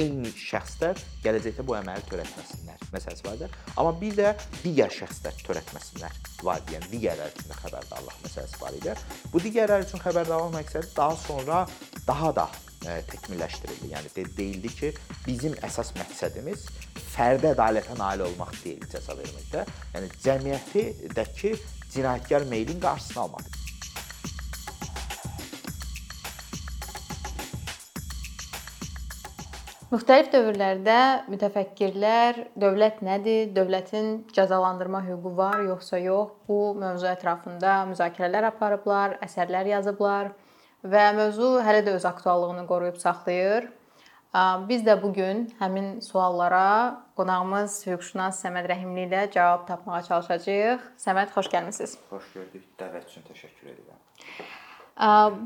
eyni şəxslər gələcəkdə bu əməli törətməsinlər məsələsi vardır. Amma bir də digər şəxslər törətməsinlər var deyən digərlər üçün də xəbərdarlıq məsələsi var idi. Bu digərlər üçün xəbərdarlıq məqsədi daha sonra daha da ə, təkmilləşdirildi. Yəni de deyildi ki, bizim əsas məqsədimiz fərdi ədalətə nail olmaq deyil cəza verməkdə. Yəni cəmiyyətdəki cinayətkar meylin qarşısını almaq. Müxtəlif dövrlərdə mütəfəkkirlər dövlət nədir, dövlətin cəzalandırma hüququ var yoxsa yox, bu mövzu ətrafında müzakirələr aparıblar, əsərlər yazıblar və mövzu hələ də öz aktuallığını qoruyub saxlayır. Biz də bu gün həmin suallara qonağımız hüquqşünas Səməd Rəhimli ilə cavab tapmağa çalışacağıq. Səməd, xoş gəlmisiniz. Xoş gördük. Dəvət üçün təşəkkür edirəm.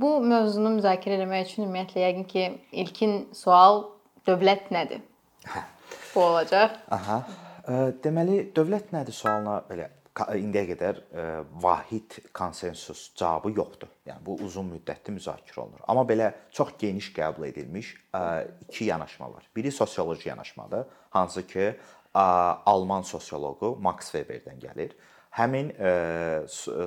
Bu mövzunu müzakirə etmək üçün ümumiyyətlə yəqin ki, ilkin sual dövlət nədir? Hə. Bu olacaq. Aha. Deməli, dövlət nədir sualına belə indiyə qədər vahid konsensus cavabı yoxdur. Yəni bu uzun müddətli müzakirə olunur. Amma belə çox geniş qəbul edilmiş iki yanaşma var. Biri sosioloji yanaşmadır, hansı ki Alman sosioloqu Max Weberdən gəlir. Həmin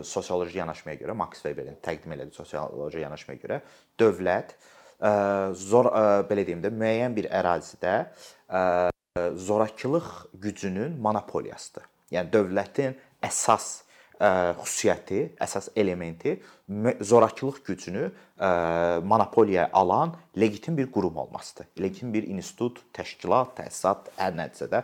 sosioloji yanaşmaya görə Max Weberin təqdim elədiyi sosioloji yanaşmaya görə dövlət zor belə deyim də müəyyən bir ərazidə zorakılıq gücünün monopoliyasıdır. Yəni dövlətin əsas xüsusiyyəti, əsas elementi zorakılıq gücünü monopoliyaya alan legitim bir qurum olmasıdır. Legitim bir institut, təşkilat, təsisat, hər nədirsə də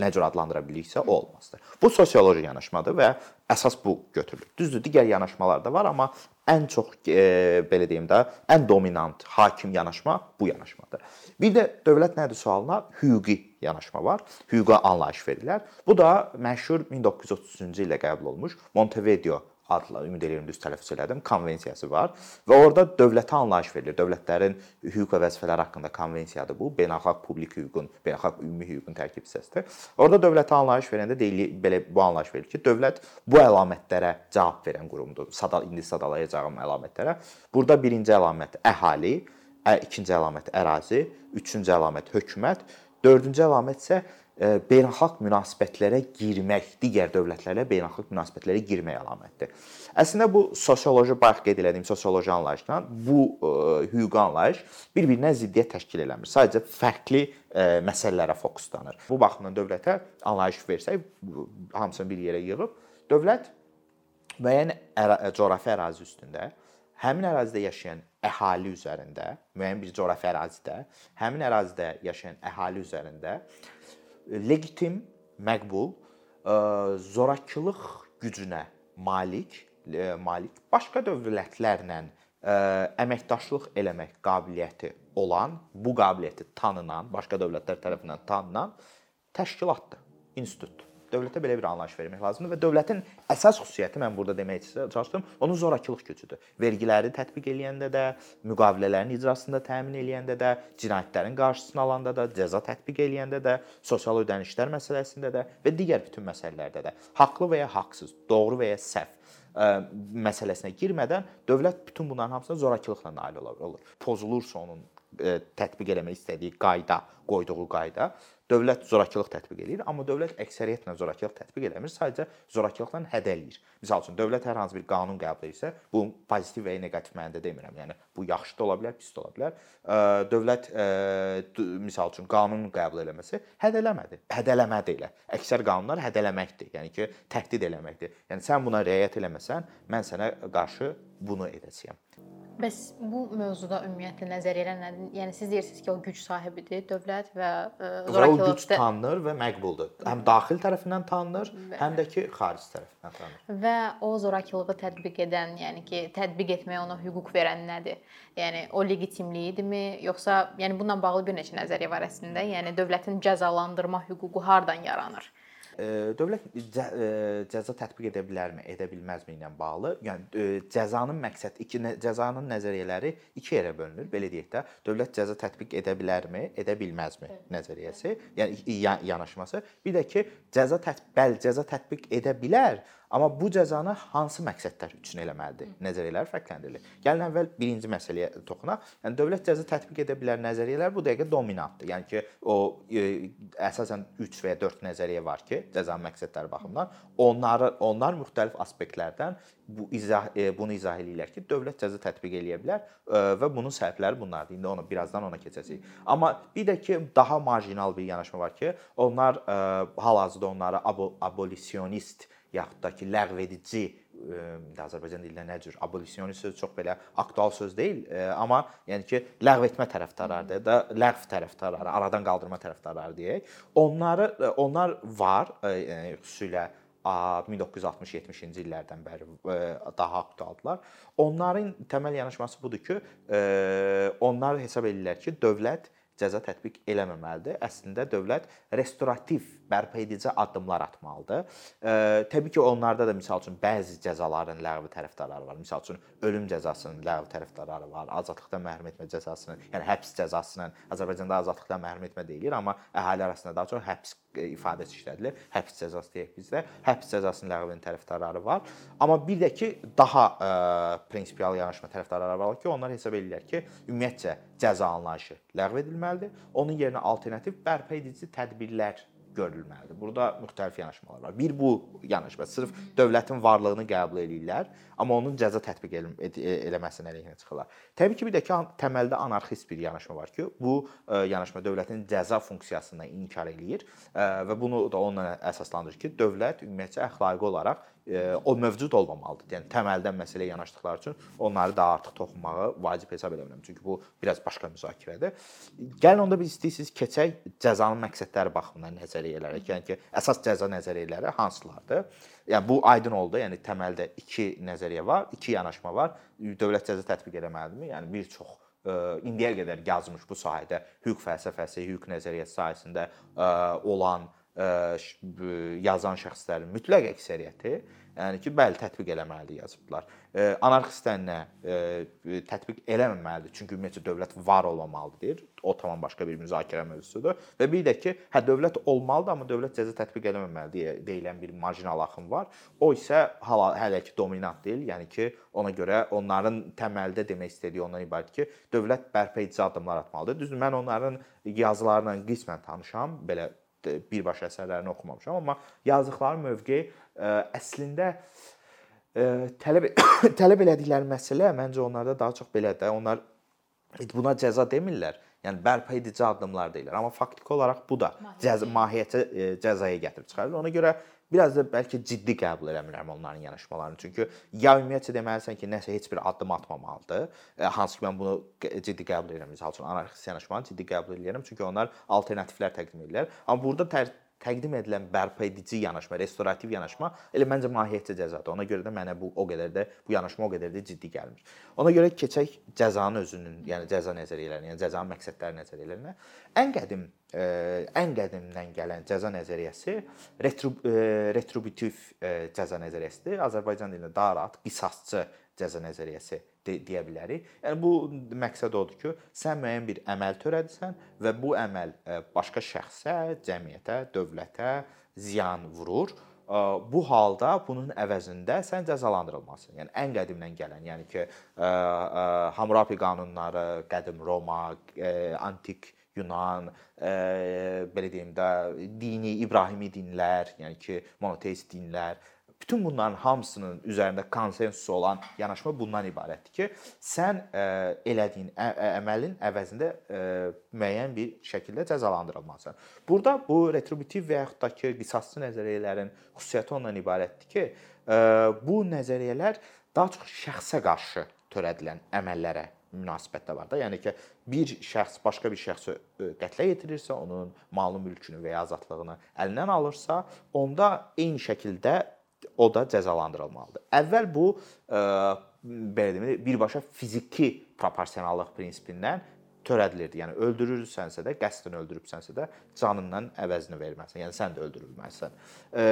nə cür adlandıra biliksə o olmasıdır. Bu sosioloji yanaşmadır və əsas bu götürülür. Düzdür, digər yanaşmalar da var, amma ən çox e, belə deyim də, ən dominant, hakim yanaşma bu yanaşmadır. Bir də dövlət nədir sualına hüquqi yanaşma var. Hüquqa anlayış verirlər. Bu da məşhur 1933-cü ildə qəbul olmuş Montevideo adlı ümid edirəm düz tələffüz elədim, konvensiyası var və orada dövlətə anlayış verilir. Dövlətlərin hüquq və vəzifələri haqqında konvensiyadır bu. Beynəlxalq publik hüququn, beynəlxalq ümumi hüququn tərkib hissəsidir. Orada dövlətə anlayış verəndə deyilir belə bu anlayış verilir ki, dövlət bu əlamətlərə cavab verən qurumdur. Sada indi sadalayacağım əlamətlərə. Burada birinci əlamət əhali, ikinci əlamət ərazi, üçüncü əlamət hökumət, dördüncü əlamət isə beynəlxalq münasibətlərə girmək, digər dövlətlərlə beynəlxalq münasibətlərə girmək əlamətidir. Əslində bu sosioloji bayaq qeyd etdiyim sosioloji anlayışla bu hüquqi anlayış bir-birinə ziddiyyət təşkil eləmir. Sadəcə fərqli məsələlərə fokuslanır. Bu baxımdan dövlətə anlayış versək, hamısını bir yerə yığıb, dövlət müəyyən coğrafi ərazi üstündə həmin ərazidə yaşayan əhali üzərində, müəyyən bir coğrafi ərazidə, həmin ərazidə yaşayan əhali üzərində legitim, məqbul, zorakılıq gücünə malik, malik başqa dövlətlərlə əməkdaşlıq eləmək qabiliyyəti olan, bu qabiliyyəti tanınan, başqa dövlətlər tərəfindən tanınan təşkilatdır, institutdur dövlətə belə bir anlayış vermək lazımdır və dövlətin əsas xüsusiyyəti mən burada demək çalışdım, onun zorakılıq gücüdür. Vergiləri tətbiq eləyəndə də, müqavilələrin icrasında təmin eləyəndə də, cinayətlərin qarşısını alanda da, cəza tətbiq eləyəndə də, sosial ödənişlər məsələsində də və digər bütün məsələlərdə də haqlı və ya haqsız, doğru və ya səhv ə, məsələsinə girmədən dövlət bütün bunların hamısına zorakılıqla nail olur. Pozulursa onun ə, tətbiq eləmək istədiyi qayda, qoyduğu qayda Dövlət zorakılıq tətbiq eləyir, amma dövlət əksəriyyətlə zorakılıq tətbiq eləmir, sadəcə zorakılıqla hədələyir. Məsəl üçün dövlət hər hansı bir qanun qəbul edirsə, bu pozitiv və ya neqativ mənada demirəm. Yəni bu yaxşı da ola bilər, pis də ola bilər. Dövlət məsəl üçün qanun qəbul eləməsi hədələmədir. Hədələmədir elə. Əksər qanunlar hədələməkdir. Yəni ki, təhdid eləməkdir. Yəni sən buna riayət eləməsən, mən sənə qarşı bunu edəcəyəm. Bəs bu mövzuda ümumiyyətlə nəzəriyyələr nədir? Yəni siz deyirsiniz ki, o güc sahibidir dövlət və zorakılıq güc tanınır və məqbuldur. Həm daxil tərəfindən tanınır, həm də ki, xarici tərəfindən tanınır. Və o zorakılığı tətbiq edən, yəni ki, tətbiq etməyə ona hüquq verən nədir? Yəni o legitimliyidirmi, yoxsa yəni bununla bağlı bir neçə nəzəriyyə var əslində. Yəni dövlətin cəzalandırma hüququ hardan yaranır? Dövlət cəza tətbiq edə bilərmi, edə bilməzmi ilə bağlı. Yəni cəzanın məqsəd iki cəzanın nəzəriyyələri iki yerə bölünür. Belə deyək də, dövlət cəza tətbiq edə bilərmi, edə bilməzmi nəzəriyyəsi, yəni yanaşması. Bir də ki, cəza tətbiq bəli, cəza tətbiq edə bilər, Amma bu cəzanı hansı məqsədlər üçün eləməlidir? Nəzəriyyələr fərqləndirilir. Gəlin əvvəl birinci məsələyə toxunaq. Yəni dövlət cəza tətbiq edə bilər nəzəriyyələr bu dəqiqə dominantdır. Yəni ki, o e, əsasən 3 və ya 4 nəzəriyyə var ki, cəza məqsədləri baxımından onları onlar müxtəlif aspektlərdən bu izah e, bunu izah eləyirlər ki, dövlət cəza tətbiq eləyə bilər e, və bunun səbəbləri bunlardır. İndi ona birazdan ona keçəcəyik. Amma bir də ki, daha marjinal bir yanaşma var ki, onlar e, hal-hazırda onları abolisionist yaxud da ki, ləğvedici indi Azərbaycan dilində nə cür abolisionist söz çox belə aktual söz deyil, amma yəni ki, ləğv etmə tərəfdarlarıdır da, ləğv tərəfdarları, aradan qaldırma tərəfdarları deyək. Onları onlar var, yəni xüsusilə 1960-70-ci illərdən bəri daha aktualdılar. Onların təməl yanaşması budur ki, onlar hesab edirlər ki, dövlət cəza tətbiq eləməməlidir. Əslində dövlət restorativ, bərpa edici addımlar atmalıdır. E, təbii ki, onlarda da misal üçün bəzi cəzaların ləğvi tərəfdarları var. Misal üçün ölüm cəzasının ləğvi tərəfdarları var, azadlıqdan məhrum etmə cəzasının, yəni həbs cəzasının Azərbaycanda azadlıqdan məhrum etmə deyilir, amma əhali arasında daha çox həbs ifadəsi işlədilir. Həbs cəzası deyək bizdə. Həbs cəzasının ləğvinin tərəfdarları var. Amma bir də ki, daha ə, e, prinsipial yanaşma tərəfdarları var ki, onlar hesab edirlər ki, ümumiyyətcə cəza anlayışı ləğv edilməlidir. Onun yerinə alternativ bərpa edici tədbirlər görülməlidir. Burada müxtəlif yanaşmalar var. Bir bu yanaşma sırf dövlətin varlığını qəbul eləyirlər, amma onun cəza tətbiq eləməsinin əleyhinə çıxırlar. Təbii ki, bir də ki, təməldə anarxist bir yanaşma var ki, bu e, yanaşma dövlətin cəza funksiyasını inkar eləyir e, və bunu da onunla əsaslandırır ki, dövlət ümumiyyətcə əxlaqi olaraq o mövcud olmamalıdır. Yəni təməldən məsələyə yanaşdıqları üçün onları da artıq toxunmağı vacib hesab edirəm. Çünki bu biraz başqa müzakirədir. Gəlin onda biz istəyirsiniz keçək cəzanın məqsədləri baxımından nəzəriyyələrə. Yəni ki, əsas cəza nəzəriyyələri hansılardır? Yəni bu aydın oldu. Yəni təməldə 2 nəzəriyyə var, 2 yanaşma var. Dövlət cəza tətbiq etməlidirmi? Yəni bir çox indiyə qədər yazmış bu sahədə hüquq fəlsəfəsi, hüquq nəzəriyyəsi sahəsində olan yazan şəxslərin mütləq əksəriyyəti Yəni ki, bəli, tətbiq eləməlidir yazıblar. Anarxistlər nə? Tətbiq eləməməlidir, çünki ümumiyyətcə dövlət var olmamalıdır. O tamam başqa bir müzakirə mövzusudur. Və bir də ki, hə dövlət olmalıdır, amma dövlət cəza tətbiq eləməməlidir deyilən bir marjinal axım var. O isə hala hələ ki dominant deyil. Yəni ki, ona görə onların təməldə demək istədiyi ondan ibarət ki, dövlət bərpa edici addımlar atmalıdır. Düzdür, mən onların yazılarla qismən tanışam, belə birbaşa əsərlərini oxumamışam, amma yazdıqları mövqe əslində tələb tələb elədikləri məsələ məncə onlarda daha çox belədir. Onlar buna cəza demirlər. Yəni bərpa edici addımlar deyirlər. Amma faktiki olaraq bu da cəza mahiyyətə cəzaya gətirib çıxarır. Ona görə biraz da bəlkə ciddi qəbul eləmirəm onların yanaşmalarını. Çünki ya ümumiyyətcə deməlisən ki, nəsə heç bir addım atmamalıdır. Hansı ki mən bunu ciddi qəbul edirəm. Məsəl üçün anarxist yanaşmanı ciddi qəbul edirəm, çünki onlar alternativlər təqdim edirlər. Amma burada təqdim edilən bərpa edici yanaşma, restorativ yanaşma elə məncə mahiyyətcə cəzadır. Ona görə də mənə bu o qədər də bu yanaşma o qədər də ciddi gəlmir. Ona görə keçək cəzanın özünün, yəni cəza nəzəriyyələrinə, yəni cəzanın məqsədləri nəzəriyyələrinə. Ən qədim ə, ən qədimdən gələn cəza nəzəriyyəsi retrib ə, retributiv ə, cəza nəzəriyyəsidir. Azərbaycan dilində daha rahat qisasçı cəza nəzəriyyəsi de deyə bilərik. Yəni bu məqsəd odur ki, sən müəyyən bir əməl törədirsən və bu əməl e, başqa şəxsə, cəmiyyətə, dövlətə ziyan vurur. E, bu halda bunun əvəzində sən cəzalandırılmalısan. Yəni ən qədimdən gələn, yəni ki, e, Hammurapi qanunları, qədim Roma, antik Yunan, belə deyim də, dini İbrahimi dinlər, yəni ki, monoteist dinlər, Bütün bunların hamısının üzərində konsensus olan yanaşma bundan ibarətdir ki, sən e, elədiyin ə, ə, əməlin əvəzində ə, e, müəyyən bir şəkildə cəzalandırılmalısan. Burada bu retributiv və yaxud da ki, qisasçı nəzəriyyələrin xüsusiyyəti ondan ibarətdir ki, ə, e, bu nəzəriyyələr daha çox şəxsə qarşı törədilən əməllərə münasibətdə var da. Yəni ki, bir şəxs başqa bir şəxsi qətlə yetirirsə, onun malını, mülkünü və ya azadlığını əlindən alırsa, onda eyni şəkildə o da cəzalandırılmalıdır. Əvvəl bu e, belə deyim, birbaşa fiziki proporsionallıq prinsipindən törədilirdi. Yəni öldürürsənsə də, qəsdən öldürübsənsə də canından əvəzini verməlisən. Yəni sən də öldürülməlisən. Ə,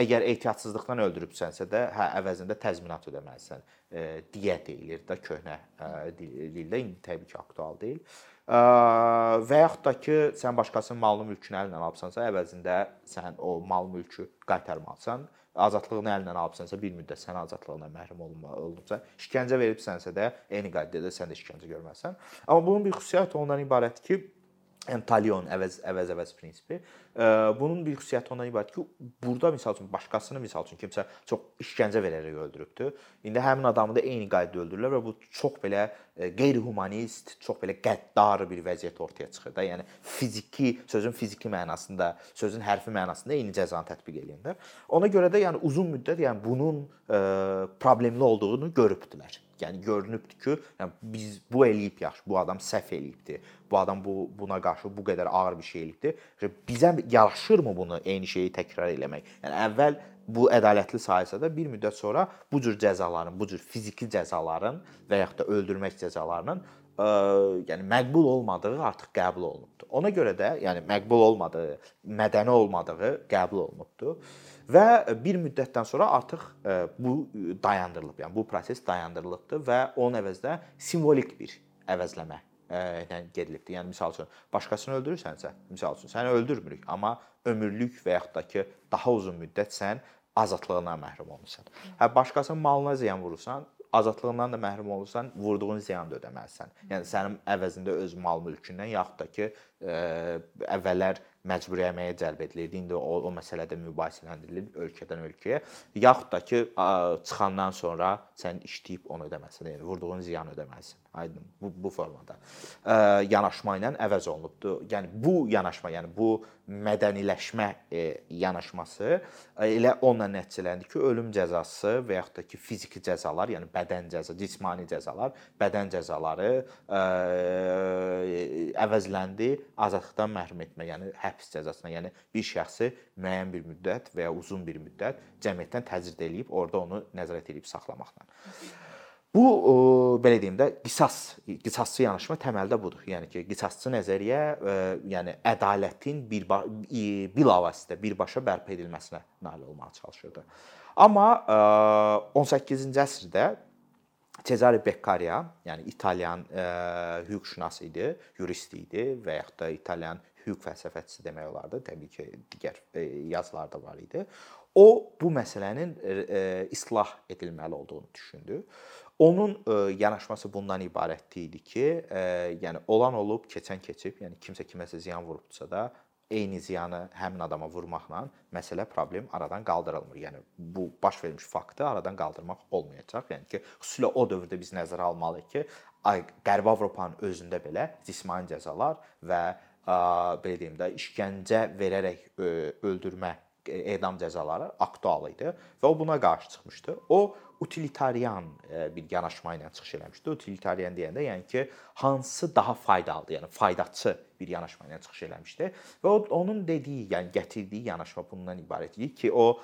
əgər ehtiyatsızlıqdan öldürübsənsə də, hə əvəzində təzminat ödəməlisən. Ə, diyə deyilir də köhnə ə, dildə, indi təbii ki, aktual deyil. Ə, və yaxud da ki, sən başqasının malını, mülkünü əlindən alıbsansa, əvəzində sən o mal, mülkü qaytarmalısan azadlığını əlindən alıbsansa, bir müddət sən azadlığından məhrum olunmusan, işgəncə veribsənsə də eyni qaydada sən də işgəncə görməlisən. Amma bunun bir xüsusiyyəti ondan ibarətdir ki, yəni Talion əvəz əvəz əvəz prinsipi. Bunun bir xüsusiyyəti ondan ibarət ki, burada məsəl üçün başqasını məsəl üçün kimsə çox işgəncə verərək öldürübdü. İndi həmin adamı da eyni qaydada öldürürlər və bu çox belə qeyri-humanist, çox belə qəddar bir vəziyyət ortaya çıxır da. Yəni fiziki, sözün fiziki mənasında, sözün hərfi mənasında eyni cəzanı tətbiq eləyirlər. Ona görə də yəni uzun müddət yəni bunun problemli olduğunu görübdülər. Yəni görünübdür ki, yəni biz bu eləyib yaxşı, bu adam səhv eləyibdi. Bu adam bu buna qarşı bu qədər ağır bir şey eləyibdi. Bizə yaraşırmı bunu eyni şeyi təkrar eləmək? Yəni əvvəl bu ədalətli sayılsa da bir müddət sonra bu cür cəzaların, bu cür fiziki cəzaların və yaxud da öldürmək cəzalarının ə, yəni məqbul olmadığı artıq qəbul olunubdu. Ona görə də, yəni məqbul olmadığı, mədəni olmadığı qəbul olunubdu. Və bir müddətdən sonra artıq bu dayandırılıb. Yəni bu proses dayandırılıbdı və onun əvəzinə simvolik bir əvəzləmə ilə gedilibdi. Yəni misal üçün başqasını öldürürsənsə, misal üçün səni öldürmürük, amma ömürlük və yaxud da ki, daha uzun müddət sən azadlığından məhrum olmusan. Hə başqasının malına ziyan vurursan, azadlığından da məhrum olursan, vurduğun ziyanı da ödəməlisən. Yəni sənin əvəzində öz mal mülkündən yaxud da ki, əvvəllər məcburi əməyə cəlb edilirdi. İndi o, o məsələ də mübahisələndirilir ölkədən ölkəyə. Yaxud da ki, çıxandan sonra sən işləyib onu ödəməlisən, yəni vurduğun ziyanı ödəməlisən. Aydın bu bu formada. Ə, yanaşma ilə əvəz olunubdu. Yəni bu yanaşma, yəni bu mədəniləşmə e, yanaşması elə onunla nəticələndi ki, ölüm cəzası və yaxud da ki, fiziki cəzalar, yəni bədən cəza, cismani cəzalar, bədən cəzaları ə, əvəzləndi azadlıqdan məhrum etmə, yəni həbs cəzasına, yəni bir şəxsi müəyyən bir müddət və ya uzun bir müddət cəmiyyətdən təcrid eləyib, orada onu nəzarət edib saxlamaqla. Bu belə deyim də qisas, qisasçı yanaşma təməldə budur. Yəni ki, qisasçı nəzəriyyə yəni ədalətin bir bilavasitə birbaşa bərpa edilməsinə nail olmağa çalışırdı. Amma 18-ci əsrdə Cesare Beccaria, yəni İtalyan ə, hüquqşünas idi, yurist idi və yaxud da İtalyan hüquq fəlsəfəçisi demək olardı. Təbii ki, digər ə, yazılar da var idi. O bu məsələnin ə, islah edilməli olduğunu düşündü. Onun ə, yanaşması bundan ibarət idi ki, ə, yəni olan olub, keçən keçib, yəni kimsə kiməsə ziyan vurubsa da eyni ziyanı həmin adama vurmaqla məsələ problem aradan qaldırılmır. Yəni bu baş vermiş faktı aradan qaldırmaq olmayacaq. Yəni ki, xüsusilə o dövrdə biz nəzərə almalıyıq ki, Qərbi Avropanın özündə belə cismani cəzalar və ə, belə deyim də işgəncə verərək öldürmə edam cəzaları aktual idi və o buna qarşı çıxmışdı. O utilitarian bir yanaşma ilə çıxış eləmişdi. Utilitarian deyəndə, yəni ki, hansı daha faydalıdır, yəni faydaçı bir yanaşma ilə çıxış eləmişdi və o onun dediyi, yəni gətirdiyi yanaşma bundan ibarət idi ki, o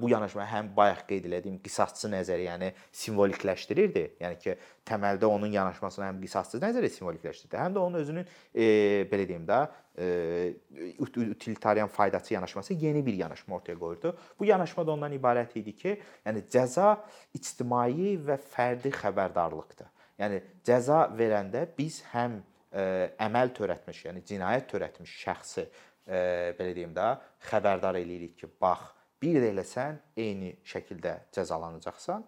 bu yanaşma həm bayaq qeyd elədiyim qisasçı nəzəriyyəni simvolikləşdirirdi. Yəni ki, təməldə onun yanaşmasını həm qisasçı nəzəriyyə simvolikləşdirdi, həm də onun özünün e, belə deyim də e, utilitarian faydaçı yanaşması yeni bir yanaşma ortaya qoyurdu. Bu yanaşma da ondan ibarət idi ki, yəni cəza ictimai və fərdi xəbərdarlıqdır. Yəni cəza verəndə biz həm əməl törətmiş, yəni cinayət törətmiş şəxsi ə, belə deyim də xəbərdar eləyirik ki, bax, bir də eləsən eyni şəkildə cəzalanacaqsan.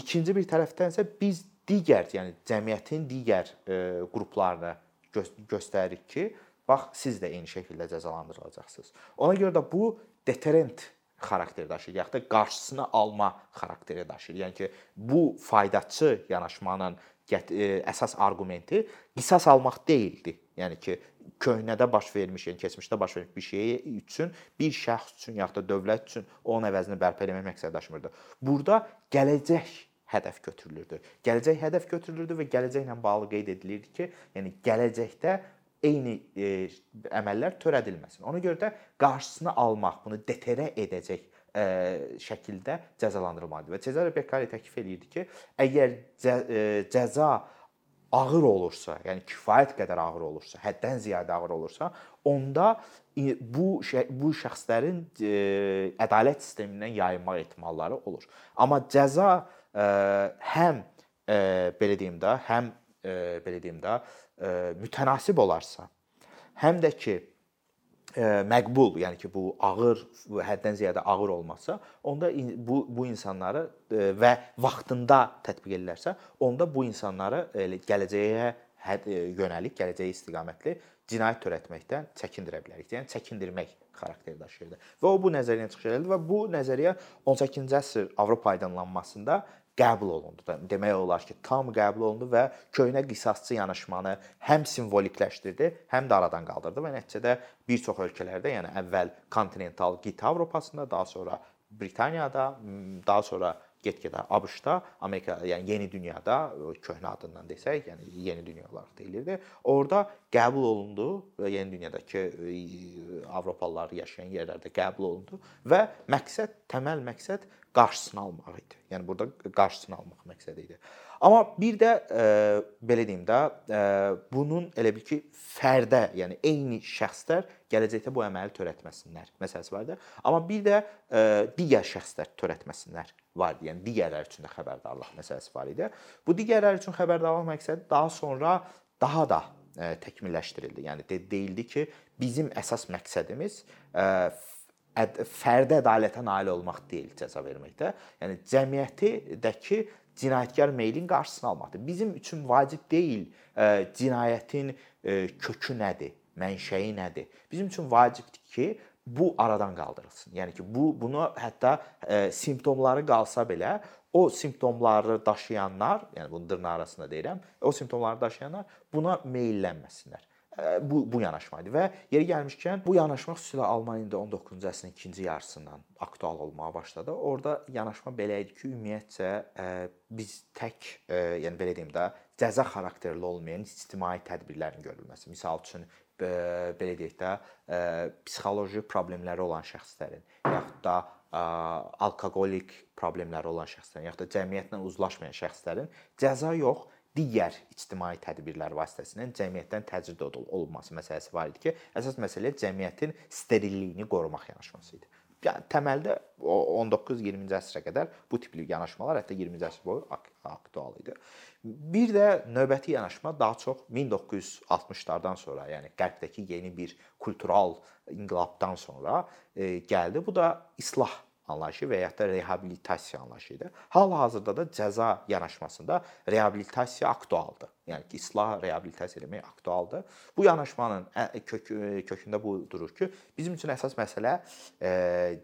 İkinci bir tərəfdən isə biz digər, yəni cəmiyyətin digər ə, qruplarını gö göstəririk ki, bax siz də eyni şəkildə cəzalandırılacaqsınız. Ona görə də bu deterrent xarakter daşıyır, yaxud da qarşısını alma xarakteri daşıyır. Yəni ki, bu faydaçı yanaşmanın e, əsas arqumenti qisas almaq deyildi. Yəni ki, köhnədə baş vermiş, yəni keçmişdə baş vermiş bir şeyi üçün bir şəxs üçün yaxud da dövlət üçün onun əvəzini bərpa etmək məqsəd daşımırdı. Burada gələcək hədəf götürülürdü. Gələcək hədəf götürülürdü və gələcəklə bağlı qeyd edilirdi ki, yəni gələcəkdə eyni e, əməllər törədilməsin. Ona görə də qarşısını almaq, bunu deterə edəcək ə, e, şəkildə cəzalandırılmalıdır. Və Cezare Beccari təklif eləyirdi ki, əgər cə, ə, e, cəza ağır olursa, yəni kifayət qədər ağır olursa, həddən ziyadə ağır olursa, onda bu bu şəxslərin ə, ədalət sistemindən yayınmaq ehtimalları olur. Amma cəza ə, həm ə, belə deyim də, həm ə, belə deyim də, mütənasib olarsa, həm də ki məqbul, yəni ki, bu ağır, həddən ziyadə ağır olmasa, onda bu bu insanları və vaxtında tətbiq edilərsə, onda bu insanları gələcəyə yönəlik, gələcəyə istiqamətli cinayət törətməkdən çəkindirə bilərik. Yəni çəkindirmək xarakteri daşıyırdı. Və o bu nəzəriyyəni çıxış edirdi və bu nəzəriyyə 18-ci əsr Avropa aydınlanmasında qəbul olundu. Demək olar ki, tam qəbul olundu və köhnə qisasçı yanaşmanı həm simvolikləşdirdi, həm də aradan qaldırdı və nəticədə bir çox ölkələrdə, yəni əvvəl kontinental qitə Avropasında, daha sonra Britaniyada, daha sonra get-gedə ABŞ-da, Amerika, yəni yeni dünyada köhnə adından desək, yəni yeni dünya olaraq deyilirdi. Orda qəbul olundu yeni dünyadakı Avropalılar yaşayan yerlərdə qəbul olundu və məqsəd, təməl məqsəd qarşısını almaq idi. Yəni burada qarşısını almaq məqsədi idi. Amma bir də e, belə deyim də, e, bunun elə bil ki, fərdə, yəni eyni şəxslər gələcəkdə bu əməli törətməsinlər məsələsi var da. Amma bir də e, digər şəxslər törətməsinlər var idi. Yəni digərlər üçün də xəbərdarlıq məsələsi var idi. Bu digərlər üçün xəbərdarlıq məqsədi daha sonra daha da e, təkmilləşdirildi. Yəni de deyildi ki, bizim əsas məqsədimiz e, fərdi ədalətə nail olmaq deyil cəza verməkdə. Yəni cəmiyyətdəki cinayətkar meylin qarşısını almaqdır. Bizim üçün vacib deyil cinayətin kökü nədir, mənşəyi nədir. Bizim üçün vacibdir ki, bu aradan qaldırılsın. Yəni ki, bu bunu hətta simptomları qalsa belə o simptomları daşıyanlar, yəni bunu dırnaq arasında deyirəm, o simptomları daşıyanlar buna meylənməsinlər bu bu yanaşma idi və yeri gəlmişkən bu yanaşma xüsusilə Almaniyada 19-cu əsrin ikinci yarısından aktual olmağa başladı. Orda yanaşma belə idi ki, ümumiyyətcə biz tək, yəni belə deyim də, cəza xarakterli olmayan ictimai tədbirlərin görülməsi. Məsəl üçün belə deyək də, psixoloji problemləri olan şəxslərin, yaxud da alkoqolik problemləri olan şəxslərin, yaxud da cəmiyyətlə uzlaşmayan şəxslərin cəza yox, digər ictimai tədbirlər vasitəsilə cəmiyyətdən təcrid olunması məsələsi var idi ki, əsas məsələ cəmiyyətin sterilliyini qorumaq yanaşması idi. Yəni təməldə 19-20-ci əsrə qədər bu tipli yanaşmalar hətta 20-ci əsr boyu aktual idi. Bir də növbəti yanaşma daha çox 1960-lardan sonra, yəni qərbdəki yeni bir kultural inqilabdan sonra e, gəldi. Bu da islah anlayışı və ya da reabilitasiya anlayışı idi. Hal-hazırda da cəza yanaşmasında reabilitasiya aktualdır. Yəni ki, islah, reabilitasiya demək aktualdır. Bu yanaşmanın kök kökündə bu durur ki, bizim üçün əsas məsələ e,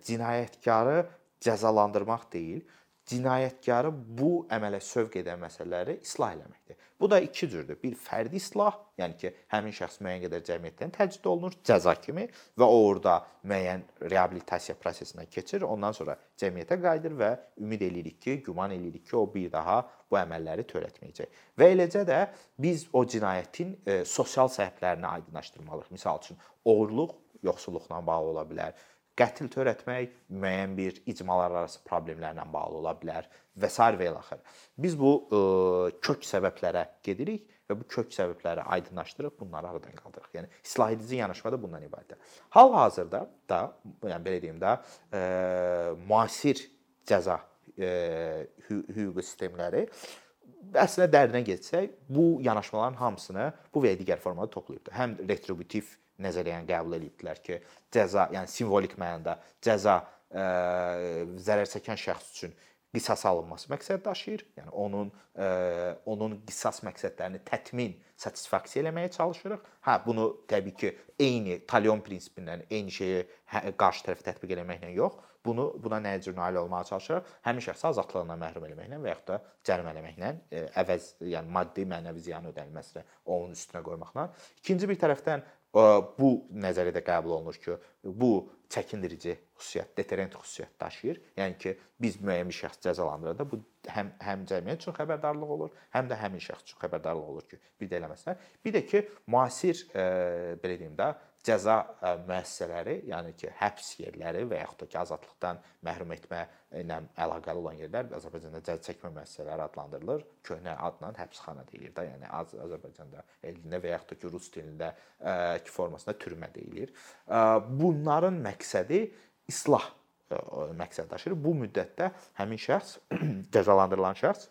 cinayətkarı cəzalandırmaq deyil, cinayətkarı bu əmələ sövq edən məsələləri islah eləməkdir. Bu da iki cürdür. Bir fərdi islah, yəni ki, həmin şəxs müəyyən qədər cəmiyyətdən təcrid olunur cəza kimi və o orada müəyyən reabilitasiya prosesindən keçir, ondan sonra cəmiyyətə qayıdır və ümid eləyirik ki, güman eləyirik ki, o bir daha bu əməlləri törətməyəcək. Və eləcə də biz o cinayətin e, sosial səbəblərini aydınlaşdırmalıyıq. Məsəl üçün, oğurluq yoxsulluqla bağlı ola bilər qətl törətmək müəyyən bir icmalar arası problemlərlə bağlı ola bilər və s. və ilaxır. Biz bu ə, e, kök səbəblərə gedirik və bu kök səbəbləri aydınlaşdırıb bunları aradan qaldırırıq. Yəni islah edici yanaşma da bundan ibarətdir. Hal-hazırda da, yəni belə deyim də, ə, e, müasir cəza ə, e, hüquqi sistemləri əslində dərinə getsək, bu yanaşmaların hamısını bu və digər formada toplayıbdı. Həm retributiv nəzəriyyəni qəbul edibdilər ki, cəza, yəni simvolik mənada cəza ə, zərər çəkən şəxs üçün qisas alınması məqsəd daşıyır. Yəni onun ə, onun qisas məqsədlərini tətmin, satisfaksiya eləməyə çalışırıq. Hə, bunu təbii ki, eyni Talyon prinsipindən eyni şeyi hə, qarşı tərəfə tətbiq etməklə yox, bunu buna nə cür nail olmağa çalışırıq? Həmin şəxsi azadlığından məhrum etməklə və yaxud da cərimələməklə, əvəz, yəni maddi, mənəvi ziyan ödənilməsinə onun üstünə qoymaqla. İkinci bir tərəfdən bu nəzəriyyədə qəbul olunur ki, bu çəkindirici xüsusiyyət, deterrent xüsusiyyət daşıyır. Yəni ki, biz müəyyən bir şəxs cəzalandıranda bu həm həm cəmiyyət üçün xəbərdarlıq olur, həm də həmin şəxs üçün xəbərdarlıq olur ki, bir də eləməsinlər. Bir də ki, müasir e, belə deyim də, cəza müəssisələri, yəni ki, həbs yerləri və yaxud da ki, azadlıqdan məhrum etmə ilə əlaqəli olan yerlər Azərbaycanda cəza çəkmə müəssisələri adlandırılır. Köhnə adla həbsxana deyilir də, yəni Az Azərbaycanda elində və yaxud da ki, rus dilində ki, formasında türmə deyilir. Bunların məqsədi islah məqsəd daşıyır. Bu müddətdə həmin şəxs cəzalandırılan şəxs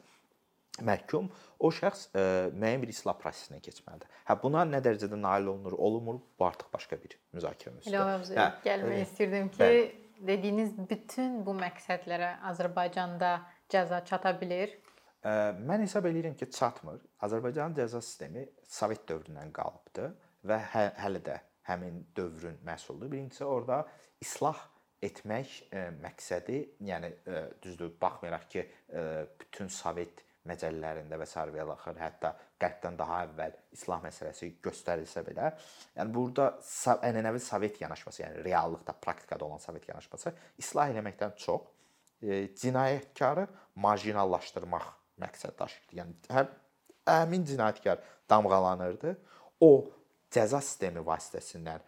məhkum o şəxs ə, müəyyən bir islah prosesindən keçməlidir. Hə buna nə dərəcədə nail olunur, olunmur, bu artıq başqa bir müzakirə mövzusudur. Elə mövzuya hə, gəlmək ə, istirdim ki, bəli. dediyiniz bütün bu məqsədlərə Azərbaycanda cəza çata bilər. Mən hesab edirəm ki, çatmır. Azərbaycanın cəza sistemi Sovet dövründən qalıbdı və hə, hələ də həmin dövrün məhsuludur. Birincisi orada islah etmək e, məqsədi, yəni e, düzdür, baxmayaraq ki, e, bütün Sovet məcəllələrində və sair və axır, hətta qərbdən daha əvvəl islah məsələsi göstərilsə belə, yəni burada ənənəvi Sovet yanaşması, yəni reallıqda, praktikada olan Sovet yanaşması islah eləməkdən çox e, cinayətkarı marjinallaşdırmaq məqsəd daşıyırdı. Yəni həm həmin cinayətkar damğalanırdı, o cəza sistemi vasitəsilə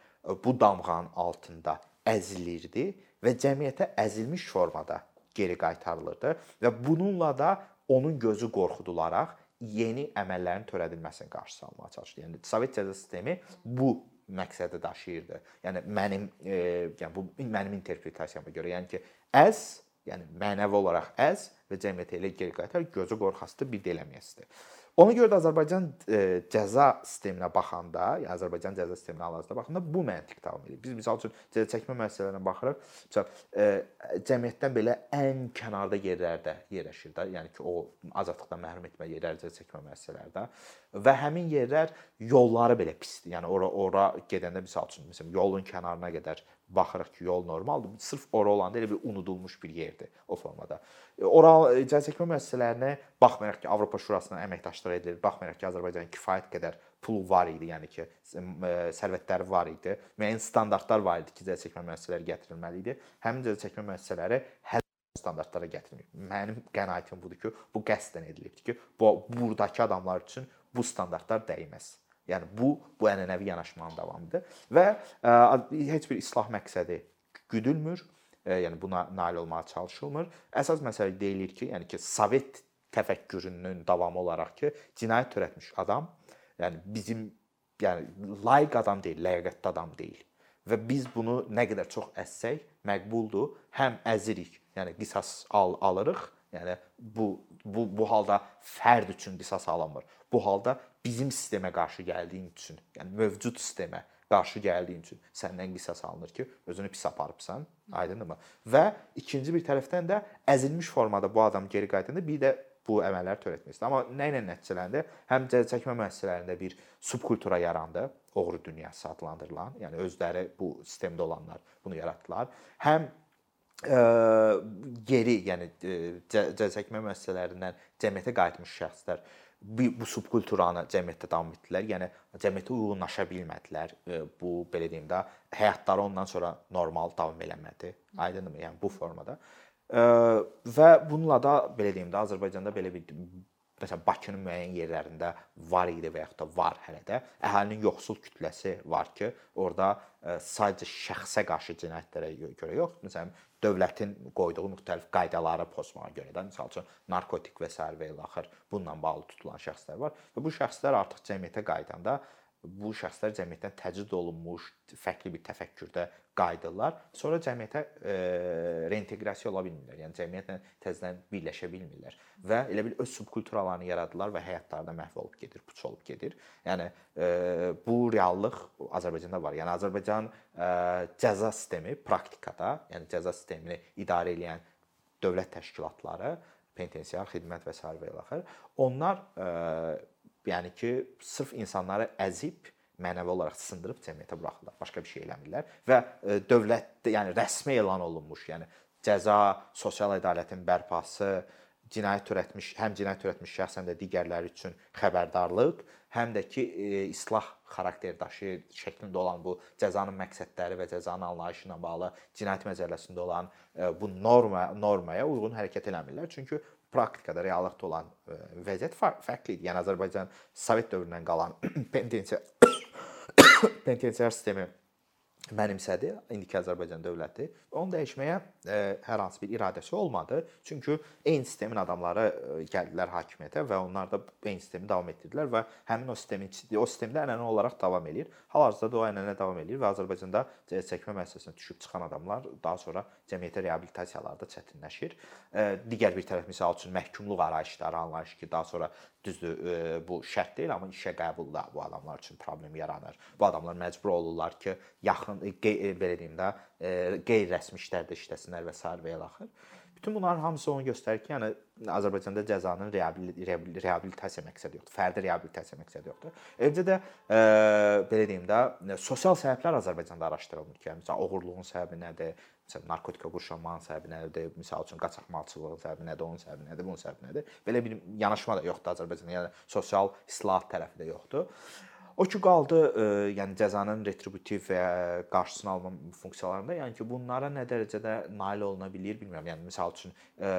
bu damğanın altında əzilirdi və cəmiyyətə əzilmiş formada geri qaytarılırdı və bununla da onun gözü qorxudularaq yeni əməllərin törədilməsinin qarşısı alınmağa çalışıldı. Yəni Sovet cəza sistemi bu məqsədi daşıyırdı. Yəni mənim e, yəni bu mənim interpretasiyama görə, yəni ki, əz, yəni mənəvi olaraq əz və cəmiyyətə elə geri qaytar, gözü qorxasıdır, bir də eləməyəsidir. Ona görə də Azərbaycan e, cəza sisteminə baxanda, yəni Azərbaycan cəza sisteminə hal-hazırda baxanda bu məntiq davam edir. Biz məsəl üçün cəza çəkmə məsələlərinə baxırıq. Məsəl e, cəmiyyətdən belə ən kənarda yerlərdə yerləşir də, yəni ki, o azadlıqdan məhrum etmə yerləri cəza çəkmə müəssisələrdə və həmin yerlər yolları belə pisdir. Yəni ora ora gedəndə məsəl üçün məsələn yolun kənarına qədər baxırıq ki, yol normaldır. Sırf ora olanda elə bir unudulmuş bir yerdir o formada. E, ora icazə çəkmə müəssisələrinə baxmayaraq ki, Avropa Şurasına əməkdaşlıq edilir, baxmayaraq ki, Azərbaycanın kifayət qədər pulu var idi, yəni ki, e, sərvətləri var idi. Müəyyən standartlar var idi ki, icazə çəkmə müəssisələri gətirilməli idi. Həmin icazə çəkmə müəssisələri həll standartlara gətirilmir. Mənim qənaətim budur ki, bu qəsdən edilibdir ki, bu burdakı adamlar üçün bu standartlar dəyməz. Yəni bu bu ənənəvi yanaşmanın davamıdır və ə, e, heç bir islah məqsədi güdülmür. Ə, e, yəni buna nail olmağa çalışılmır. Əsas məsələ deyilir ki, yəni ki, Sovet təfəkkürünün davamı olaraq ki, cinayət törətmiş adam, yəni bizim yəni layiq adam deyil, ləyaqətli adam deyil. Və biz bunu nə qədər çox əssək, məqbuldur. Həm əzirik, yəni qisas al alırıq. Yəni bu bu bu halda fərd üçün qisas alınmır. Bu halda bizim sistemə qarşı gəldiyin üçün, yəni mövcud sistemə qarşı gəldiyin üçün səndən qisas alınır ki, özünü pis aparıbsan, aydındırmı? Və ikinci bir tərəfdən də əzilmiş formada bu adam geri qayıdanda bir də bu əməlləri törətmək istəyir. Amma nə ilə nəticələndi? Həm cəza çəkmə müəssisələrində bir subkultura yarandı, oğru dünyası adlandırılan, yəni özləri bu sistemdə olanlar bunu yaratdılar. Həm ə, geri, yəni cəza çəkmə müəssisələrindən cəmiyyətə qayıtmış şəxslər bu, bu subkulturanı cəmiyyətdə davam etdilər. Yəni cəmiyyətə uyğunlaşa bilmədilər. Bu belə deyim də həyatları ondan sonra normal davam eləmədi. Aydınmı? Yəni bu formada. Və bununla da belə deyim də Azərbaycanda belə bir məsələn Bakının müəyyən yerlərində var idi və yaxud da var hələ də. Əhalinin yoxsul kütləsi var ki, orada e, sadəcə şəxsə qarşı cinayətlərə görə yox, məsələn dövlətin qoyduğu müxtəlif qaydaları pozmağa görə də, məsəl üçün narkotik və sair və ilaxır bununla bağlı tutulan şəxslər var və bu şəxslər artıq cəmiyyətə qayıdanda bu şəxslər cəmiyyətdən təcrid olunmuş fərqli bir təfəkkürdə qayıdırlar. Sonra cəmiyyətə e, reinteqrasiya ola bilmirlər. Yəni cəmiyyətlə təzədən birləşə bilmirlər və elə bil öz subkulturalarını yaradılar və həyatlarında məhv olub gedir, puç olub gedir. Yəni e, bu reallıq Azərbaycanda var. Yəni Azərbaycan e, cəza sistemi praktikada, yəni cəza sistemini idarə edən dövlət təşkilatları, penitensiar xidmət və sair və ilaxır, onlar e, yəni ki, sırf insanları əzib mənəvi olaraq sındırıb cəmiyyətə buraxırlar. Başqa bir şey eləmirlər və e, dövlətdə, yəni rəsmi elan olunmuş, yəni cəza, sosial ədalətin bərpası, cinayət törətmiş, həm cinayət törətmiş şəxs həm də digərləri üçün xəbərdarlıq, həm də ki, e, islah xarakter daşıyır şəklində olan bu cəzanın məqsədləri və cəzanın anlayışı ilə bağlı cinayət məcəlləsində olan e, bu norma normaya uyğun hərəkət eləmirlər. Çünki praktikada reallıqda olan vəziyyət fərqli idi. Yəni Azərbaycan Sovet dövründən qalan penitensiar penitensiar sistemi mənimsədi indiki Azərbaycan dövləti. Onu dəyişməyə ə, hər hansı bir iradəsi olmadı. Çünki eyni sistemin adamları ə, gəldilər hakimiyyətə və onlar da eyni sistemi davam etdirdilər və həmin o sistemin o sistemdə ənənə olaraq davam eləyir. Hal-hazırda da o ənənə davam eləyir və Azərbaycanda çəkmə müəssisəsinə düşüb çıxan adamlar daha sonra cəmiyyətə reabilitasiyalarda çətinləşir. Ə, digər bir tərəf məsəl üçün məhkumluq arayışları anlayış ki, daha sonra düzdür bu şərt deyil, amma işə qəbulda bu adamlar üçün problem yaranır. Bu adamlar məcbur olurlar ki, yaxın belə deyim də, qeyri-rəsmi işlərdə işləsinlər və s. və ilə axır. Bütün bunların hamısı onu göstərir ki, yəni Azərbaycanda cəzanın reabilitasiya məqsədi yoxdur, fərdi reabilitasiya məqsədi yoxdur. Eləcə də e, belə deyim də, sosial səbəblər Azərbaycanda araşdırılmır ki, yəni məsələn oğurluğun səbəbi nədir, məsələn narkotika qurşanmanın səbəbi nədir, məsəl üçün qaçaqmalçılığın səbəbi nədir, onun səbəbi nədir, bunun səbəbi nədir? Belə bir yanaşma da yoxdur Azərbaycanda. Yəni sosial islahat tərəfi də yoxdur. O ki qaldı, e, yəni cəzanın retributiv və qarşısını alma funksiyalarında, yəni ki, bunlara nə dərəcədə nail oluna bilər bilmirəm. Yəni məsəl üçün e,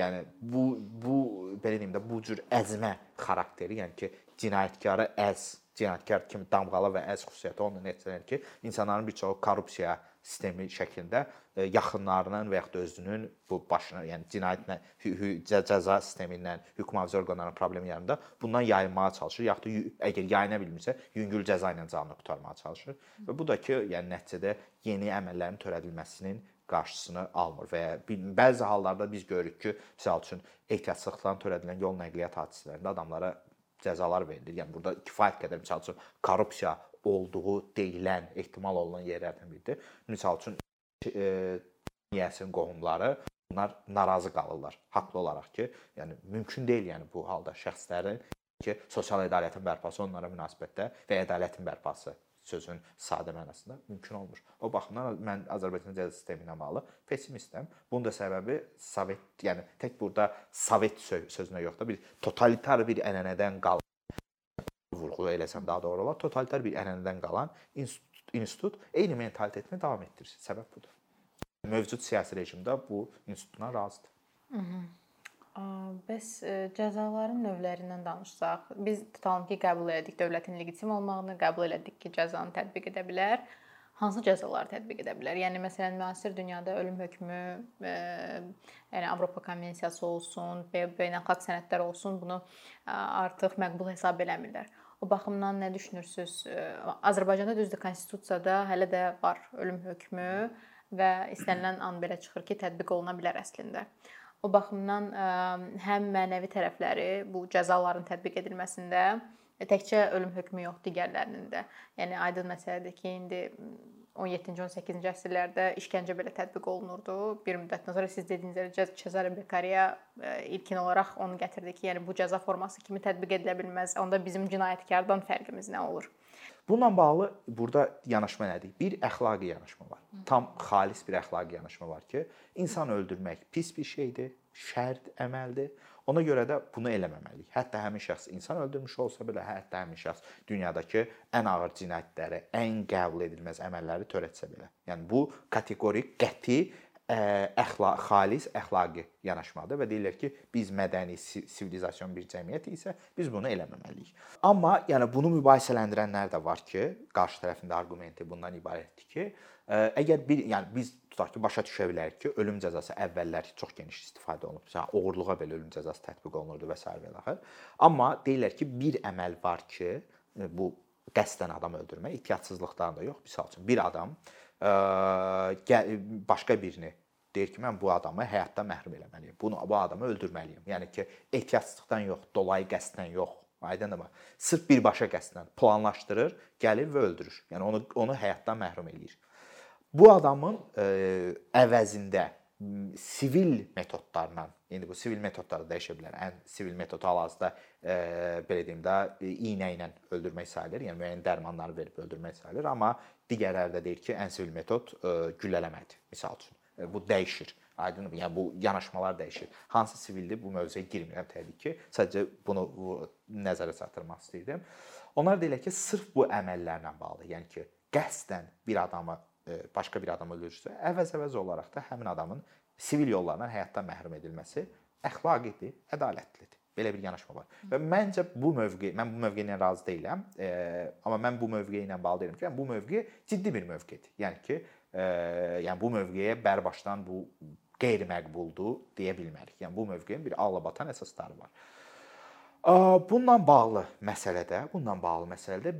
yəni bu bu belə deyim də bu cür əzmə xarakteri, yəni ki, cinayətkarı əz, cinayətkar kimi damğala və əz xüsusiyyəti onunla nəticələnir ki, insanların bir çoxu korrupsiya sistemi şəklində e, yaxınlarının və yaxud da özünün bu başına, yəni cinayətlə, cəza sistemindən, hüquq mühafizə orqanlarının problemi yanında bundan yayınmağa çalışır, yaxud da əgər yayına bilmirsə, yüngül cəza ilə canını qurtarmağa çalışır. Və bu da ki, yəni nəticədə yeni əməllərin törədilməsinin qarşısını almır və bəzi hallarda biz görürük ki, məsəl üçün ehtiyatsızlıqdan törədilən yol nəqliyyat hadisələrində adamlara cəzalar verilir. Yəni burada kifayət qədər məsəl üçün korrupsiya olduğu deyilən, ehtimal olunan yerlərdən biridir. Məsəl üçün e, niyəsin qohumları bunlar narazı qalırlar haqlı olaraq ki, yəni mümkün deyil yəni bu halda şəxslərin ki, sosial ədalətin bərpası onlara münasibətdə və ədalətin bərpası sözün sadə mənasında mümkün olmur. O baxımdan mən Azərbaycan cəza sistemi ilə bağlı pessimistəm. Bunun da səbəbi Sovet, yəni tək burada Sovet sözünə yox da bir totalitar bir ənənədən qal vurğu eləsəm daha doğru olar. Totalitar bir ənənədən qalan institut, institut eyni mentalitetini davam etdirir. Səbəb budur. Mövcud siyasi rejimdə bu institutdan razıdır. Hı -hı. Bəs e, cəzaların növlərindən danışsaq, biz tutalım ki, qəbul elədik dövlətin legitim olmağını, qəbul elədik ki, cəzanı tətbiq edə bilər. Hansı cəzaları tətbiq edə bilər? Yəni məsələn, müasir dünyada ölüm hökmü, e, yəni Avropa konvensiyası olsun, beynəlxalq sənədlər olsun, bunu artıq məqbul hesab eləmirlər. O baxımdan nə düşünürsüz? Azərbaycanda düzdür, konstitusiyada hələ də var ölüm hökmü və istənilən an belə çıxır ki, tətbiq oluna bilər əslində. O baxımdan həm mənəvi tərəfləri bu cəzaların tətbiq edilməsində təkcə ölüm hökmü yox, digərlərinin də. Yəni aydın məsələdir ki, indi 17-ci, 18-ci əsrlərdə işgəncə belə tətbiq olunurdu. Bir müddətdən sonra siz dediyiniz kimi Cezare Beccaria e, ilkin olaraq onu gətirdi ki, yəni bu cəza forması kimi tətbiq edilə bilməz. Onda bizim cinayətkardan fərqimiz nə olur? Bununla bağlı burada yanaşma nədir? Bir əxlaqi yanaşma var. Tam xalis bir əxlaqi yanaşma var ki, insan öldürmək pis bir şeydir, şərt əməldir. Ona görə də bunu eləməməliyik. Hətta həmin şəxs insan öldürmüş olsa belə, hətta həmin şəxs dünyadakı ən ağır cinayətləri, ən qəbul edilməz əməlləri törətsə belə. Yəni bu kateqorik, qəti əxlaq, xalis əxlaqi yanaşmadır və deyirlər ki, biz mədəni, sivilizasiyon bir cəmiyyət isə biz bunu eləməməliyik. Amma yəni bunu mübahisələndirənlər də var ki, qarşı tərəfin də arqumenti bundan ibarətdir ki, əgər bir yəni biz tutaq ki, başa düşə bilərik ki, ölüm cəzası əvvəllər çox geniş istifadə olunub. Məsələn, oğurluğa belə ölüm cəzası tətbiq olunurdu və s. və axır. Amma deyirlər ki, bir əməl var ki, bu qəsdən adam öldürmək, ehtiyatsızlıqdan da yox. Məsəl üçün bir adam başqa birini deyir ki, mən bu adamı həyatdan məhrum eləməliyəm. Bunu bu adamı öldürməliyəm. Yəni ki, ehtiyatsızlıqdan yox, dolayı qəsdən yox. Aydındır mı? Sırf birbaşa qəsdən planlaşdırır, gəlir və öldürür. Yəni onu onu həyatdan məhrum eləyir. Bu adamın ə, əvəzində sivil metodlarla, indi bu sivil metodları dəyişə bilər. Ən sivil metod hal-hazırda e, belə deyim də iynə ilə öldürmək sayılır, yəni müəyyən dərmanları verib öldürmək sayılır, amma digərləri də deyir ki, ən sivil metod e, güllələməkdir, misal üçün. E, bu dəyişir. Aydındır? Yəni bu yanaşmalar dəyişir. Hansı sivildir bu mövzuya girmirəm təbii ki. Sadəcə bunu nəzərə çatdırmaq istəyirdim. Onlar deyirlər ki, sırf bu əməllərlə bağlı, yəni ki, qəsdən bir adamı E, başqa bir adam öldürürsə, əvəz-əvəz olaraq da həmin adamın sivil yollarla həyatdan məhrum edilməsi əxlaqidir, ədalətlidir. Belə bir yanaşma var. Və məncə bu mövqe, mən bu mövqe ilə razı deyiləm. E, amma mən bu mövqe ilə bağlı deyirəm ki, yəni bu mövqe ciddi bir mövqedir. Yəni ki, e, yəni bu mövqeyə bərbaşdan bu qeyri-məqbuldur deyə bilmərik. Yəni bu mövqeyin bir ağlabatan əsasları var. Bununla bağlı məsələdə, bununla bağlı məsələdə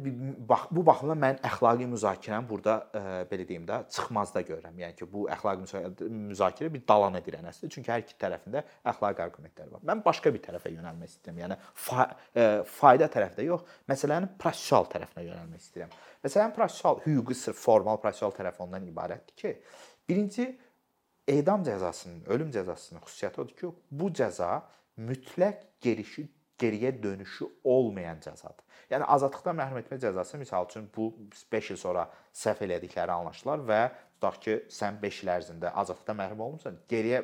bax bu baxımdan mən əxlaqi müzakirəni burada belə deyim də çıxmazda görürəm. Yəni ki, bu əxlaqi müzakirə bir dalan edirən əsasdır. Çünki hər iki tərəfində əxlaqi arqumentlər var. Mən başqa bir tərəfə yönəlmək istəyirəm. Yəni fa fayda tərəfdə yox, məsələnin prosessual tərəfinə yönəlmək istəyirəm. Məsələn, prosessual hüquqi sırf formal prosessual tərəf ondan ibarətdir ki, birinci edam cəzasının, ölüm cəzasının xüsusiyyəti odur ki, bu cəza mütləq gerişi geriyə dönüşü olmayan cəzadır. Yəni azadlıqdan məhrum etmə cəzası məsəl üçün bu 5 il sonra səhv elədikləri anlaşılar və tutaq ki, sən 5 il ərzində azadlıqdan məhrum olmusan, geriyə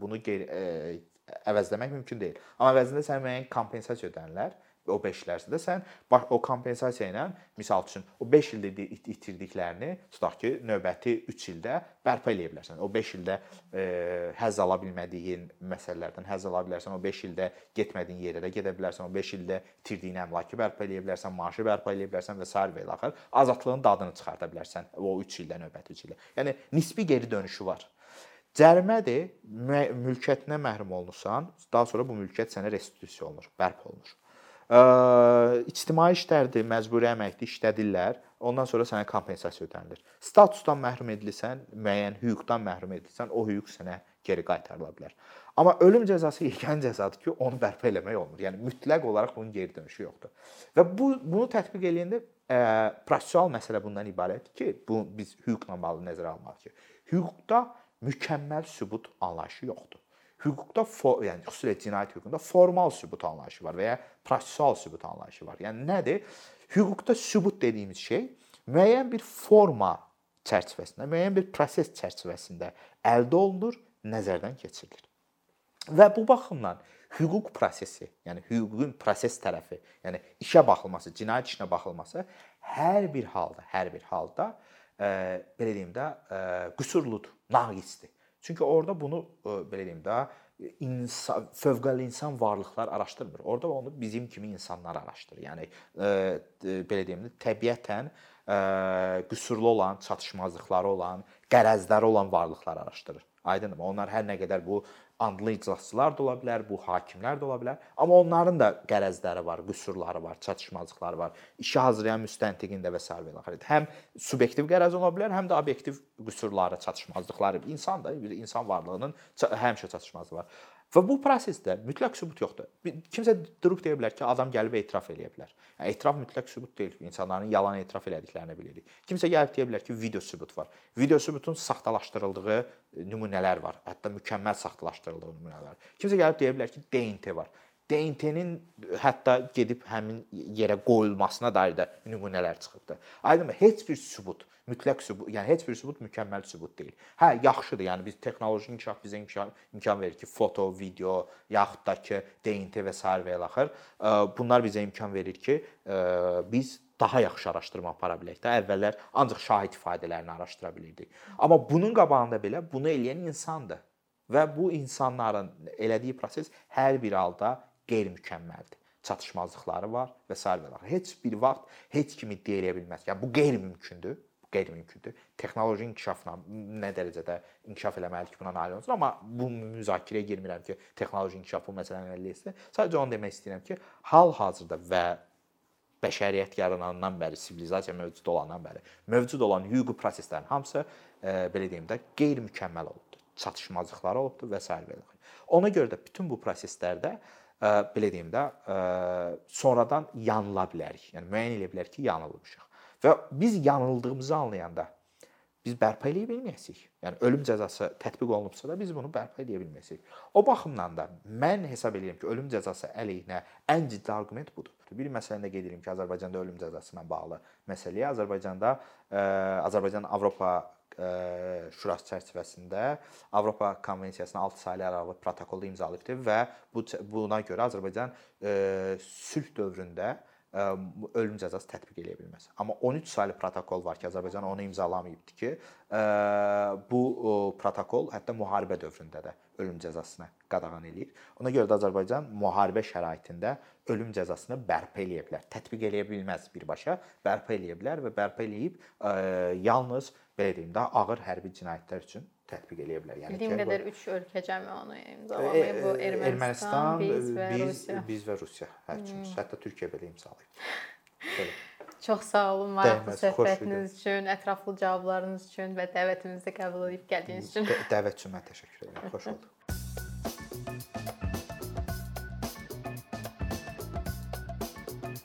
bunu geri ə, e, əvəzləmək mümkün deyil. Amma əvəzində sənə müəyyən kompensasiya ödənilər o 5 il ərzində sən o kompensasiya ilə misal üçün o 5 ildə itirdiklərini tutaq ki, növbəti 3 ildə bərpa eləyə bilərsən. O 5 ildə e, həzz ala bilmədiyin məsələlərdən həzz ala bilərsən. O 5 ildə getmədiyin yerlərə gedə bilərsən. O 5 ildə itirdiyin əmlakı bərpa eləyə bilərsən, maaşı bərpa eləyə bilərsən və sair və ilə axır. Azadlığın dadını çıxarda bilərsən o 3 ildə növbəti 3 ildə. Yəni nisbi geri dönüşü var. Cərimədir, mülkiyyətinə məhrum olunursan, daha sonra bu mülkiyyət sənə restitusiya olunur, bərpa olunur ictimai işlərdir, məcburi əməkdir, işlədirlər. Ondan sonra sənə kompensasiya ödənilir. Statusdan məhrum edilirsən, müəyyən hüquqdan məhrum edilirsən, o hüquq sənə geri qaytarıla bilər. Amma ölüm cəzası yeganə cəzadır ki, onu bərpa eləmək olmur. Yəni mütləq olaraq bunun geri dönüşü yoxdur. Və bu bunu tətbiq eləyəndə ə, prosessual məsələ bundan ibarətdir ki, bu biz hüquqla bağlı nəzərə almalıyıq ki, hüquqda mükəmməl sübut anlayışı yoxdur. Hüquqda for, yəni xüsusilə cinayət hüququnda formal sübut anlayışı var və ya prosessual sübut anlayışı var. Yəni nədir? Hüquqda sübut dediyimiz şey müəyyən bir forma çərçivəsində, müəyyən bir proses çərçivəsində əldə olunur, nəzərdən keçirilir. Və bu baxımdan hüquq prosesi, yəni hüququn proses tərəfi, yəni işə baxılması, cinayət işinə baxılması hər bir halda, hər bir halda e, belə deyim də, e, qüsurludur, naqisdir. Çünki orada bunu e, belə deyim də insan fövqəli insan varlıqlar araşdırmır. Orada onu bizim kimi insanlar araşdırır. Yəni e, belə deyim də təbiətən e, qüsurlu olan, çatışmazlıqları olan, qərəzləri olan varlıqlar araşdırır. Aydındır? Onlar hər nə qədər bu andlı iclasçılar da ola bilər, bu hakimlər də ola bilər, amma onların da qərəzləri var, qüsurları var, çatışmazlıqları var. İşi hazırlayan müstəntiqin də və s. və axır. Həm subyektiv qərəz ola bilər, həm də obyektiv qüsurları, çatışmazlıqları. İnsan da bir insan varlığının həmişə çatışmazlığı var. Və bu prosesdə mütləq sübut yoxdur. Kimsə durub deyə bilər ki, adam gəlib etiraf eləyə bilər. Yəni etiraf mütləq sübut deyil. İnsanların yalan etiraf elədiklərini bilirik. Kimsə gəlib deyə bilər ki, video sübut var. Video sübutun saxtalaşdırıldığı nümunələr var. Hətta mükəmməl saxtalaşdırıldığı nümunələr. Kimsə gəlib deyə bilər ki, DNT var. DNT-nin hətta gedib həmin yerə qoyulmasına dair də nümunələr çıxıbdı. Aydınmı? Heç bir sübut, mütləq sübut, yəni heç bir sübut mükəmməl sübut deyil. Hə, yaxşıdır. Yəni biz texnoloji inkişaf bizə imkan, imkan verir ki, foto, video, yaxud da ki, DNT və sair və ilaxır. Bunlar bizə imkan verir ki, biz daha yaxşı araşdırma apara bilək də. Əvvəllər ancaq şahid ifadələrini araşdıra bilirdik. Amma bunun qabağında belə bunu eləyən insandır. Və bu insanların elədiyi proses hər bir halda qeyri-mükəmməldir. Çatışmazlıqları var və sair və. Heç bir vaxt heç kimi deyə bilməz. Yəni bu qeyri-mümkündür. Bu qeyri-mümkündür. Texnoloji inkişafla nə dərəcədə inkişaf eləməlidir ki, buna nail olunsun, amma bu müzakirəyə girmirəm ki, texnoloji inkişaf bu məsələni həll etsin. Sadəcə onu demək istəyirəm ki, hal-hazırda və bəşəriyyət yaranandan bəri, sivilizasiya mövcud olandan bəri mövcud olan hüquqi proseslərin hamısı e, belə deyim də qeyri-mükəmməl olubdur. Çatışmazlıqları olubdur və s. və Ona görə də bütün bu proseslərdə belə deyim də, sonradan yanıla bilərik. Yəni müəyyən edə bilərik ki, yanılmışıq. Və biz yanıldığımızı anlayanda biz bərpa eləyə bilməyəcəyik. Yəni ölüm cəzası tətbiq olunubsa da biz bunu bərpa eləyə bilməyəcəyik. O baxımdan da mən hesab edirəm ki, ölüm cəzası əleyhinə ən ciddi arqument budur. Bir məsələni də qeyd edirəm ki, Azərbaycanda ölüm cəzası ilə bağlı məsələyə Azərbaycanda Azərbaycan Avropa Şurası çərçivəsində Avropa Konvensiyasına 6 saylı əlavə protokolu imzalayıbdır və bu buna görə Azərbaycan sülh dövründə ölüm cəzası tətbiq eləyə bilməz. Amma 13 saylı protokol var ki, Azərbaycan onu imzalamayıbdı ki, bu protokol hətta müharibə dövründə də ölüm cəzasını qadağan eləyir. Ona görə də Azərbaycan müharibə şəraitində ölüm cəzasını bərpa eləyə bilər. Tətbiq eləyə bilməz birbaşa, bərpa eləyə bilər və bərpa eləyib yalnız belə deyim, daha ağır hərbi cinayətlər üçün tətbiq eləyə bilər. Yəni Bildiyim qədər 3 ölkə cəmi onu imzalamayıb. Bu Ermənistan, Ermənistan biz və biz, Rusiya. Biz və Rusiya hər üçümüz. Hmm. Hətta Türkiyə belə imzalayıb. Belə. Çox sağ olun maraqlı söhbətiniz üçün, ətraflı cavablarınız üçün və dəvətimizi qəbul edib gəldiyiniz üçün. Dəvət üçün mən təşəkkür edirəm. Xoş oldu.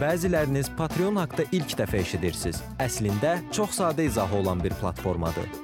Bəziləriniz Patreon haqqında ilk dəfə eşidirsiniz. Əslində çox sadə izahı olan bir platformadır.